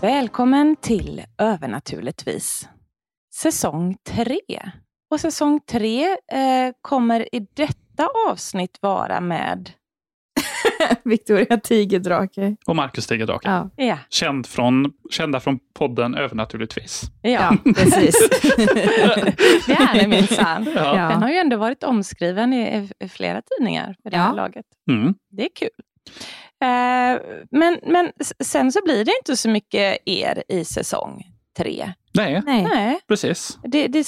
Välkommen till Övernaturligtvis. Säsong 3. Och säsong 3 eh, kommer i detta avsnitt vara med Victoria Tigerdrake. Och Marcus Tigerdrake. Ja. Ja, Känd från, kända från podden Övernaturligtvis. ja. ja, precis. det är ni minsann. Ja. Ja. Den har ju ändå varit omskriven i, i flera tidningar för det här Ja. laget. Mm. Det är kul. Eh, men, men sen så blir det inte så mycket er i säsong 3. Nej, Nej. Nej, precis. det, det är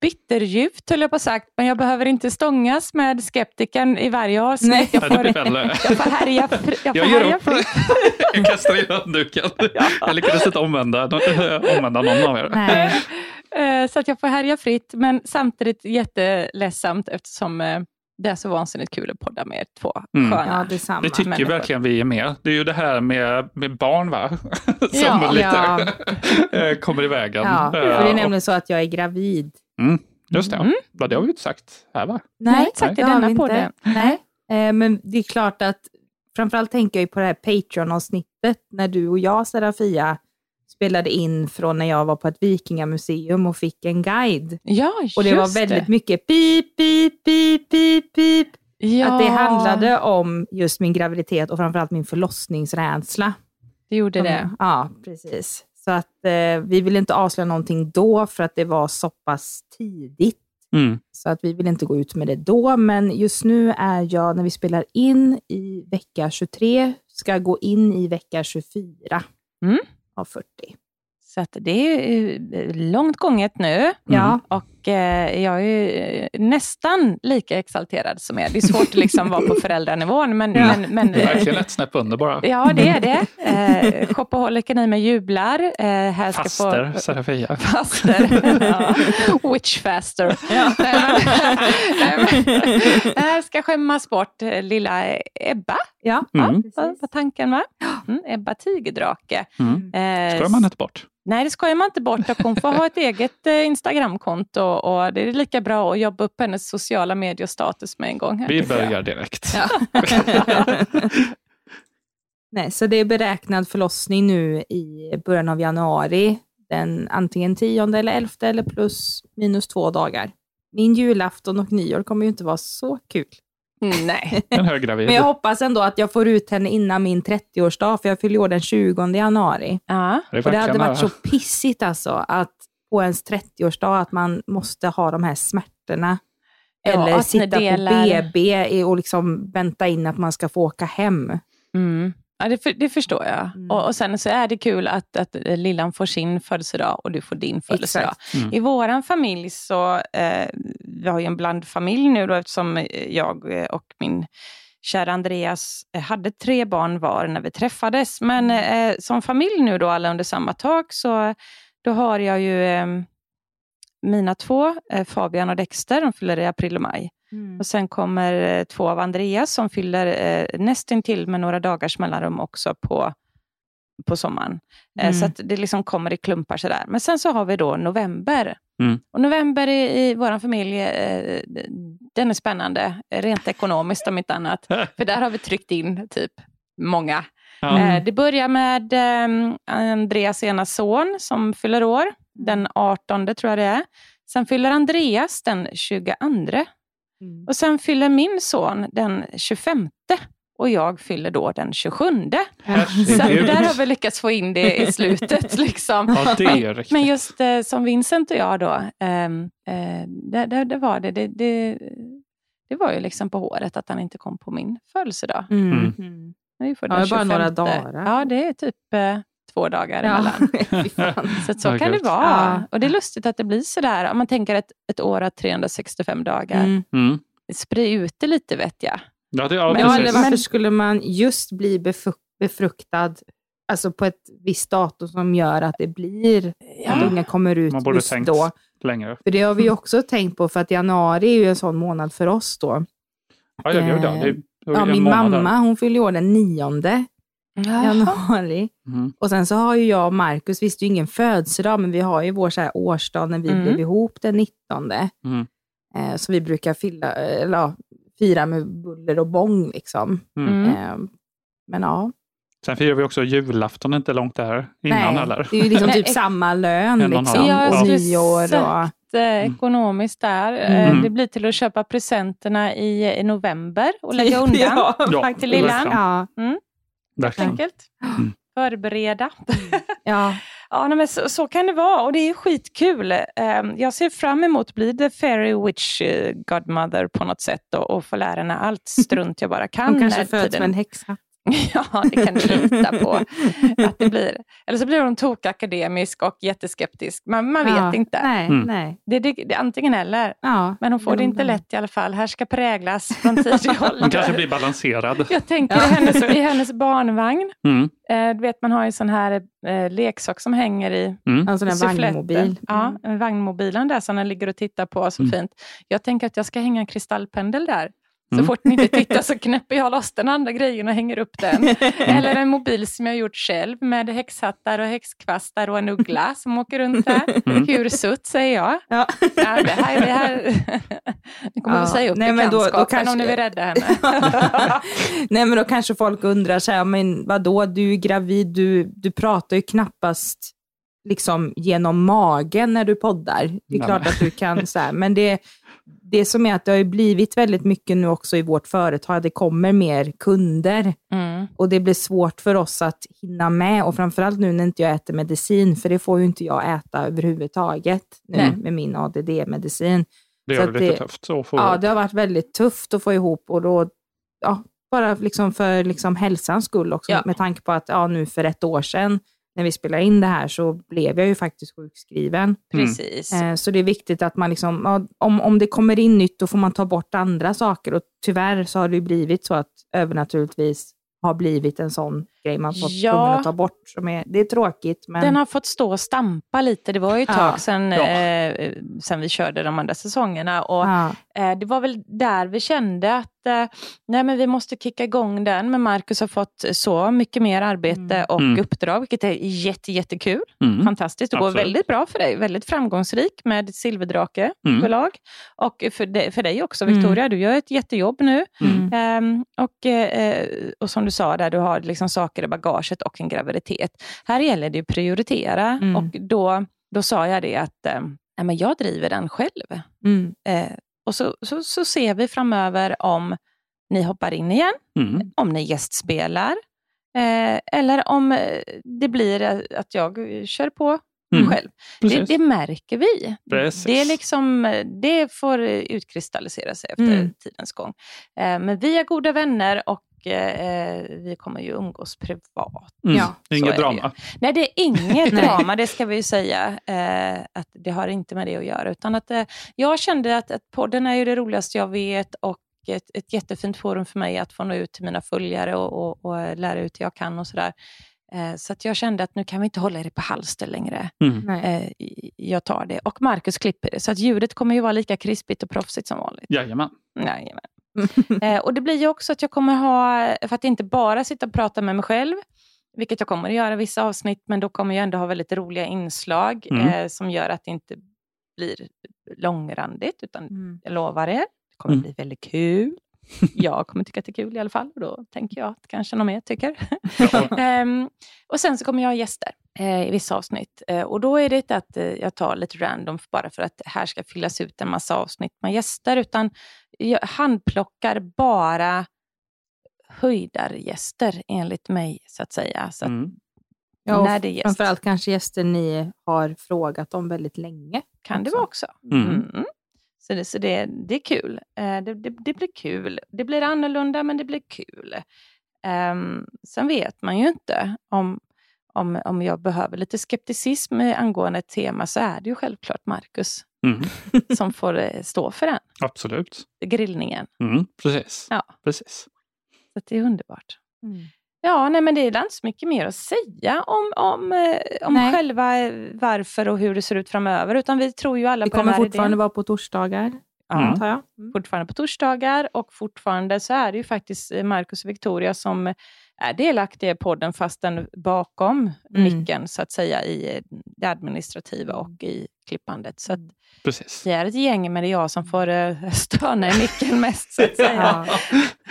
bitterljuvt höll jag på sagt, men jag behöver inte stångas med skeptikern i varje avsnitt. Nej. Jag får, jag får härja, jag Jag ger upp. Jag kastar in handduken. Jag lyckades inte omvända, omvända någon av er. Nej. Eh, Så att jag får härja fritt, men samtidigt jätteledsamt eftersom eh, det är så vansinnigt kul att podda med er två Mm. sköna Ja, detsamma. Det tycker människor. verkligen vi är med. Det är ju det här med, med barn, va? Som Ja. lite Ja. eh, kommer i vägen. Ja, för Eh, det är nämligen så att jag är gravid. Mm, just det. Mm. Ja, det har vi ju inte sagt här, va? Nej, exakt, i det har denna inte. podden. Nej. Eh, Men det är klart att framförallt tänker jag ju på det här Patreon-avsnittet när du och jag, Serafia, spelade in från när jag var på ett vikingamuseum och fick en guide. Ja, Och det just var väldigt mycket pip, pip, pip, pip, pip. Ja, Att det handlade om just min graviditet och framförallt min förlossningsrädsla. det gjorde det. Mm, Ja, precis. Så att eh, vi ville inte avslöja någonting då för att det var så pass tidigt. Mm. Så att vi vill inte gå ut med det då. Men just nu är jag, när vi spelar in i vecka 23, ska gå in i vecka 24 Mm. Av 40. Så att det är eh, långt gånget nu Ja, och eh, jag är ju eh, nästan lika exalterad som er. Det är svårt att liksom vara på föräldranivån, men, Ja. men, men Det är verkligen ett snäpp under bara. Ja, det är det. Eh, Shopaholiken i mig jublar. Eh, här ska Faster, få... Serafia. Faster. ja. Witchfaster. Men- Här ska skämmas bort eh, lilla Ebba, ja, Mm. var, precis. var tanken va? Mm, Ebba Tigerdrake. Mm. Eh, Skojar man inte bort. Nej, det skojar man inte bort hon får ha ett eget eh, Instagramkonto och det är lika bra att jobba upp hennes sociala mediestatus med en gång. här, Vi jag. börjar direkt. Nej, så det är beräknad förlossning nu i början av januari. Den antingen 10 eller 11 eller plus minus två dagar. Min julafton och nyår kommer ju inte vara så kul. Mm, Nej. En höggravid. Men jag hoppas ändå att jag får ut henne innan min 30-årsdag, för jag fyller år den 20 januari. Ja. Det Och det hade varit så pissigt alltså, att på ens 30-årsdag, att man måste ha de här smärtorna. Ja, Eller sitta delar- på BB och liksom vänta in att man ska få åka hem. Mm. Ja, det, för, det förstår jag. Mm. Och, och sen så är det kul att, att Lillan får sin födelsedag och du får din födelsedag. Mm. I våran familj så, eh, vi har ju en blandfamilj nu då eftersom jag eh, och min kära Andreas eh, hade tre barn var när vi träffades. Men Mm. eh, som familj nu då, alla under samma tak, så då har jag ju eh, mina två, eh, Fabian och Dexter, de fyller i april och maj. Och sen kommer eh, två av Andreas som fyller eh, nästintill med några dagars mellanrum också på, på sommaren. Eh, Mm. Så att det liksom kommer i klumpar sådär. Men sen så har vi då november. Mm. Och november i, i vår familj, eh, den är spännande, eh, rent ekonomiskt om inte annat. För där har vi tryckt in typ många. Ja. Eh, det börjar med eh, Andreas ena son som fyller år, den 18 tror jag det är. Sen fyller Andreas den 22. Mm. Och sen fyller min son den 25. och jag fyller då den 27. Så Herregud. där har vi lyckats få in det i slutet. Liksom. Ja, det. Men just eh, som Vincent och jag då, ehm, eh, det, det, det var det, det, det. Det var ju liksom på håret att han inte kom på min födelsedag. Mm. Mm. Mm. Han är Ja, den det är bara några 25. dagar. Ja, det är typ eh, två dagar Ja. emellan. Så, så Ja, kan det vara. Ja. Och det är lustigt att det blir sådär. Om man tänker att ett år har 365 dagar. Mm. Mm. Sprid ut det lite vet jag. Ja, det, ja, Men- Ja, eller varför skulle man just bli befru- befruktad alltså på ett visst datum som gör att det blir att ungen kommer ut Man borde just tänkt då? längre. För det har vi också tänkt på, för att januari är ju en sån månad för oss då. Ja, ja, ja. Det, det Ja, är en min där. mamma hon fyller år den nionde januari. Mm. Och sen så har ju jag och Markus, visst det är ju ingen födelsedag, men vi har ju vår så här årsdag när vi Mm. blev ihop den 19. Mm. Eh, så vi brukar fylla, eller, ja, fira med buller och bång. Liksom. Mm. Mm. Eh, men ja, Sen firar vi också julafton inte långt där innan nej, heller. det är ju liksom typ samma lön liksom. Ja, jag nyår. Och, eh, ekonomiskt där. Eh, Mm. Det blir till att köpa presenterna i, i november och lägga undan. ja, till lillan. Ja, Verkligen. Enkelt. Mm. Förbereda. ja. Ja, nej, men så, så kan det vara och det är skitkul. Eh, Jag ser fram emot att bli the fairy witch eh, godmother på något sätt och, och få lära henne allt strunt jag bara kan. Hon kanske föds med en häxa. Ja, det kan du lita på att det blir. Eller så blir hon tokakademisk och jätteskeptisk. Man, man vet ja. inte. Nej, Mm. nej. Det, det, det är antingen eller. Ja. Men hon får det inte Mm. lätt i alla fall. Här ska präglas från tidig Hon kanske ålder. blir balanserad. Jag tänker Ja. i, hennes, i hennes barnvagn. Mm. Eh, du vet, man har ju sån här eh, leksak som hänger i Mm. En sån suffletten. vagnmobil. Ja, en vagnmobilen där som den ligger och tittar på. Så Mm. fint. Jag tänker att jag ska hänga en kristallpendel där. Så Mm. fort ni inte tittar så knäpper jag loss den andra grejen och hänger upp den. Eller en mobil som jag gjort själv med häxhattar och häxkvastar och en uggla som åker runt där. Mm. Hursutt säger jag. Ja. Ja, det här, det här. Ni kommer Ja. att säga upp Nej, men då- då kanske- om ni vill rädda henne. Nej men då kanske folk undrar så här, men vadå, du är gravid, du, du pratar ju knappast liksom genom magen när du poddar. Det är Nej, klart men- att du kan så här, men det, det som är att det har blivit väldigt mycket nu också i vårt företag, det kommer mer kunder Mm. och det blir svårt för oss att hinna med och framförallt nu när inte jag äter medicin, för det får ju inte jag äta överhuvudtaget nu Nej. med min ADD-medicin. Det att det lite det- tufft. Så får Ja, det har varit väldigt tufft att få ihop och då, ja, bara liksom för liksom hälsans skull också, Ja. med tanke på att ja, nu för ett år sedan när vi spelade in det här så blev jag ju faktiskt sjukskriven. Precis. Eh, så det är viktigt att man, liksom, om, om det kommer in nytt, då får man ta bort andra saker och tyvärr så har det ju blivit så att övernaturligtvis har blivit en sån grej man fått Ja. tvungen att ta bort. Som är, det är tråkigt, men Den har fått stå och stampa lite. Det var ju ett Ja. tag sedan, Ja. eh, sedan vi körde de andra säsongerna. Och, ja, eh, det var väl där vi kände att eh, nej, men vi måste kicka igång den. Men Marcus har fått så mycket mer arbete Mm. och Mm. uppdrag, vilket är jätte, jättekul. Mm. Fantastiskt. Det går Absolut. väldigt bra för dig. Väldigt framgångsrik med Silverdrake Mm. förlag. Och för, dig- för dig också, Mm. Victoria. Du gör ett jättejobb nu. mm. Ehm, och, eh, och som du sa, där du har liksom saker i bagaget och en graviditet. Här gäller det att prioritera. Mm. Och då, då sa jag det att eh, men jag driver den själv. Mm. Eh, och så, så, så ser vi framöver om ni hoppar in igen, Mm. om ni gästspelar. Eh, eller om eh, det blir att jag kör på Mm. själv. Det, det märker vi. Precis. Det, är liksom, det får utkristallisera sig efter Mm. tidens gång. Eh, men vi är goda vänner och eh, vi kommer ju umgås privat. Mm. Ja, Inget är det drama. Nej, det är inget drama, det ska vi ju säga. Eh, att det har inte med det att göra. Utan att, eh, jag kände att, att podden är ju det roligaste jag vet och ett, ett jättefint forum för mig att få nå ut till mina följare och, och, och lära ut det jag kan och sådär. Eh, så att jag kände att nu kan vi inte hålla det på halster längre. Mm. Nej. Eh, jag tar det. Och Marcus klipper det. Så att ljudet kommer ju vara lika krispigt och proffsigt som vanligt. Jajamän. Jajamän. Eh, och det blir ju också att jag kommer ha, för att inte bara sitta och prata med mig själv, vilket jag kommer att göra i vissa avsnitt, men då kommer jag ändå ha väldigt roliga inslag Mm. eh, som gör att det inte blir långrandigt, utan Mm. jag lovar er, det kommer Mm. bli väldigt kul. Jag kommer tycka att det är kul i alla fall och då tänker jag att kanske någon mer tycker. Ehm, och sen så kommer jag ha gäster eh, i vissa avsnitt. Eh, och då är det inte att eh, jag tar lite random bara för att här ska fyllas ut en massa avsnitt med gäster, utan jag handplockar bara höjdargäster enligt mig, så att säga. Så att Mm. Ja, när det är gäst framförallt kanske gäster ni har frågat om väldigt länge. kan det också. vara också. Mm. Mm. Så, det, så det, det är kul. Eh, det, det, det blir kul. Det blir annorlunda, men det blir kul. Ehm, sen vet man ju inte om, om, om jag behöver lite skepticism angående ett tema, så är det ju självklart Marcus Mm. som får eh, stå för den Absolut. grillningen. Mm. Precis. Ja. Precis. Så det är underbart. Mm. Ja, nej, men det är inte så mycket mer att säga om, om, eh, om Nej. själva eh, varför och hur det ser ut framöver. Utan vi tror ju alla Vi på den kommer här fortfarande idén. vara på torsdagar, Ja, Mm. antar jag. Mm. Fortfarande på torsdagar och fortfarande så är det ju faktiskt Marcus och Victoria som är delaktiga i podden fastän bakom Mm. micken så att säga i det administrativa och i klippandet. Så att Precis. vi är ett gäng men det är jag som får eh, stöna i micken mest så att säga. Ja.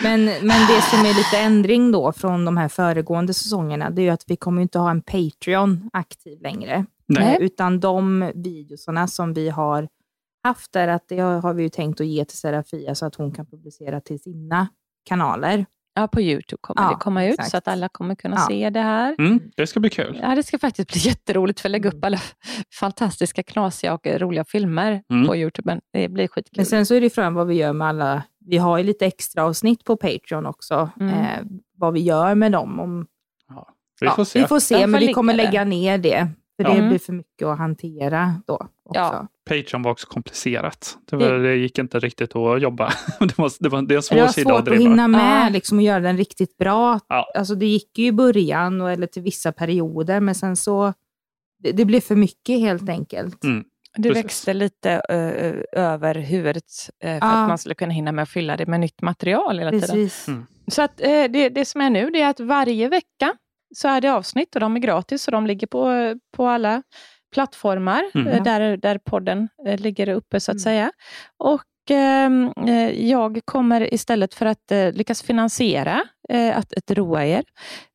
Men, men det som är lite ändring då från de här föregående säsongerna, det är ju att vi kommer inte ha en Patreon aktiv längre. Nej. Eh, Utan de videosarna som vi har haft där, att det har vi ju tänkt att ge till Serafia så att hon kan publicera till sina kanaler. Ja, på Youtube kommer Ja, det komma ut exakt. så att alla kommer kunna Ja. se det här. Mm. Det ska bli kul. Ja, det ska faktiskt bli jätteroligt för att lägga Mm. upp alla fantastiska, knasiga och roliga filmer Mm. på Youtube. Men det blir skitkul. Men sen så är det frågan vad vi gör med alla, vi har ju lite extra avsnitt på Patreon också, Mm. eh, vad vi gör med dem. Om, Ja. Vi får se. Vi får se, men vi kommer lägga ner det. För Ja. det Mm. blir för mycket att hantera då. Också. Ja. Patreon var också komplicerat. Det, var, Det- gick inte riktigt att jobba. Det, var, det, var, det är en svår Det var sida svårt att driva. hinna med Ja. liksom, och göra den riktigt bra. Ja. Alltså, det gick ju i början och, eller till vissa perioder, men sen så det, det blev för mycket helt enkelt. Mm. Det Precis. växte lite ö, över huvudet eh, för Ja. att man skulle kunna hinna med att fylla det med nytt material hela tiden. Precis. Mm. Så att, eh, det, det som är nu det är att varje vecka så är det avsnitt och de är gratis och de ligger på, på alla plattformar Mm. eh, där, där podden eh, ligger uppe så att Mm. säga. Och ehm, eh, jag kommer istället för att lyckas finansiera att, att roa er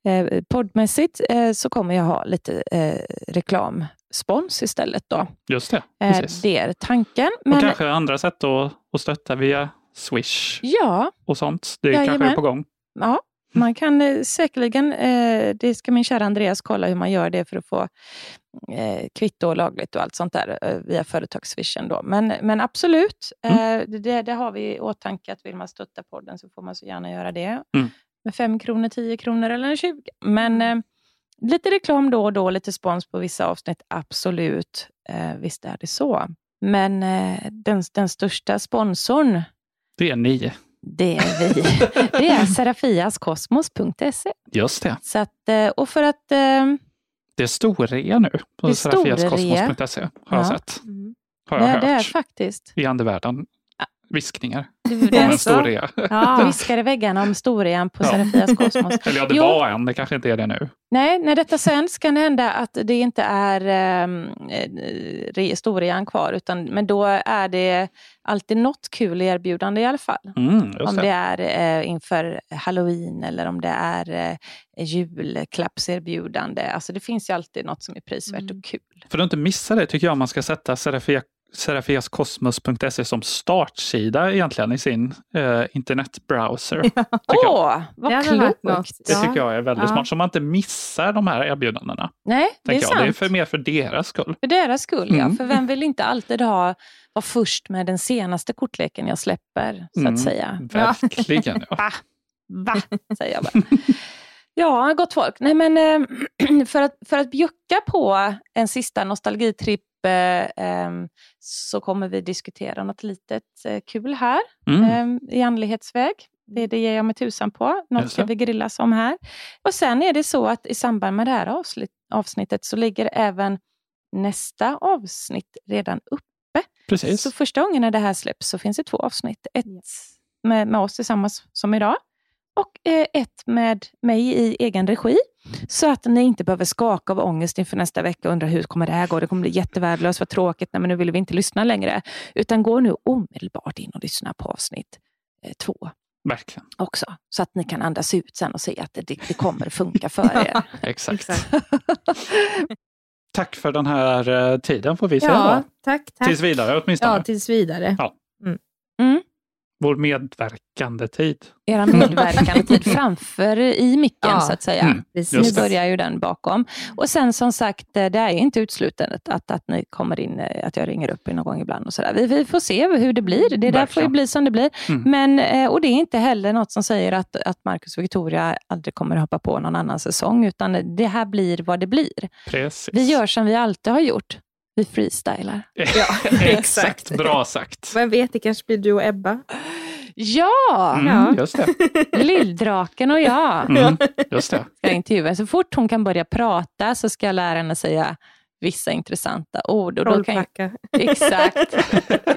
eh, poddmässigt så kommer jag ha lite reklamspons istället. Då. Just det. Precis. det är tanken. Och Men, kanske andra sätt att, att stötta via Swish ja, och sånt. Det kanske är Jajamän. på gång. Ja, man kan eh, säkerligen, eh, det ska min kära Andreas kolla hur man gör det för att få eh, kvitto och lagligt och allt sånt där via företagsvision. Då. Men, men absolut, Mm. det, det har vi i åtanke att vill man stötta podden så får man så gärna göra det. Mm. Med 5 kronor, 10 kronor eller 20. Men lite reklam då och då, lite spons på vissa avsnitt, absolut. Visst är det så. Men den, den största sponsorn Det är ni. Det är vi. Det är serafiaskosmos.se. Just det. Så att, eh, och för att... eh, Det är storrea nu på serafiaskosmos.se har jag Ja. sett. Mm. Har jag Det, hört. det är faktiskt. I andevärlden. Viskningar Det, om en storrea. Ja. viskar i väggarna om storrean på Ja. Serafias Kosmos. Eller ja, det Jo. var en. Det kanske inte är det nu. Nej, när detta sänds kan det hända att det inte är eh, storrean kvar, utan, men då är det alltid något kul erbjudande i alla fall. Mm, om det. det är eh, inför halloween eller om det är eh, julklappserbjudande. Alltså det finns ju alltid något som är prisvärt Mm. och kul. För att inte missa det tycker jag man ska sätta Serafia, serafiaskosmos.se som startsida egentligen i sin eh, internetbrowser. Åh, Det vad varit klokt! något. Det Ja. tycker jag är väldigt Ja. smart, så man inte missar de här erbjudandena. Nej, det är jag. sant. Det är för, mer för deras skull. För deras skull, ja. Mm. För vem vill inte alltid ha, vara först med den senaste kortleken jag släpper, så Mm. att säga. Verkligen. Ja. Va? Va? Säger jag bara. Ja, gott folk. Nej, men, eh, för, att, för att bjucka på en sista nostalgitripp eh, ehm, så kommer vi diskutera något litet eh, kul här Mm. ehm, i andlighetsväg. Det, det ger jag mig tusan på. Något ska vi grillas om här. Och sen är det så att i samband med det här avsnitt, avsnittet så ligger även nästa avsnitt redan upp. Precis. Så första gången när det här släpps så finns det två avsnitt. Ett med, med oss tillsammans som idag och eh, ett med mig i egen regi. Så att ni inte behöver skaka av ångest inför nästa vecka och undra hur kommer det här gå? Det kommer bli jättevärdelöst, vad tråkigt, nej men nu vill vi inte lyssna längre. Utan gå nu omedelbart in och lyssna på avsnitt eh, två Verkligen. också. Så att ni kan andas ut sen och se att det, det kommer funka för er. Exakt. Tack för den här eh, tiden får vi säga Ja, tack. tack. Tills vidare åtminstone. Ja, tills vidare. Ja. Mm. Vår medverkande tid. Era medverkande tid framför i micken Ja. så att säga. Mm, Precis. Nu börjar ju den bakom. Och sen som sagt, eh, det är inte uteslutet att, att ni kommer in, eh, att jag ringer upp er någon gång ibland. och så där. Vi, vi får se hur det blir. Det där får ju bli som det blir. Mm. Men, eh, och det är inte heller något som säger att, att Marcus och Victoria aldrig kommer hoppa på någon annan säsong, utan det här blir vad det blir. Precis. Vi gör som vi alltid har gjort. Vi freestylar. Exakt, bra sagt. Vem vet, det kanske blir du och Ebba. Ja! Mm, Ja. Just det. Lilldraken och jag Mm, just det. ska jag intervjua. Så fort hon kan börja prata så ska jag lära henne säga vissa intressanta ord. Och då kan jag, exakt.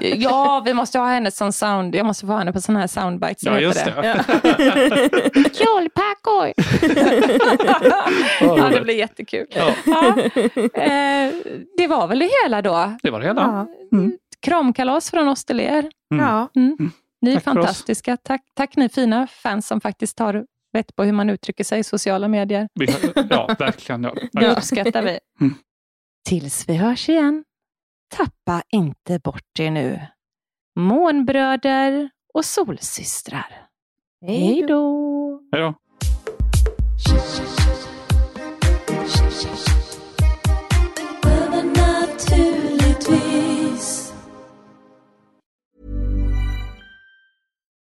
Ja, vi måste ha henne som sound. Jag måste få henne på sån här soundbites. Ja, just det. det. Kjolpackor! ja, det blir jättekul. Ja, Ja. Eh, det var väl det hela då. det var det hela. Ja. Mm. Kramkalas från oss till er. Mm. Ja. Mm. Ni är Tack fantastiska. Tack, tack ni fina fans som faktiskt tar vett på hur man uttrycker sig i sociala medier. Vi, ja, verkligen. Ja. Det uppskattar vi. Tills vi hörs igen, tappa inte bort er nu. Månbröder och solsystrar. Hej då! Hej då.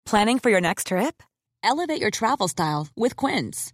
Planning for your next trip? Elevate your travel style with Quince.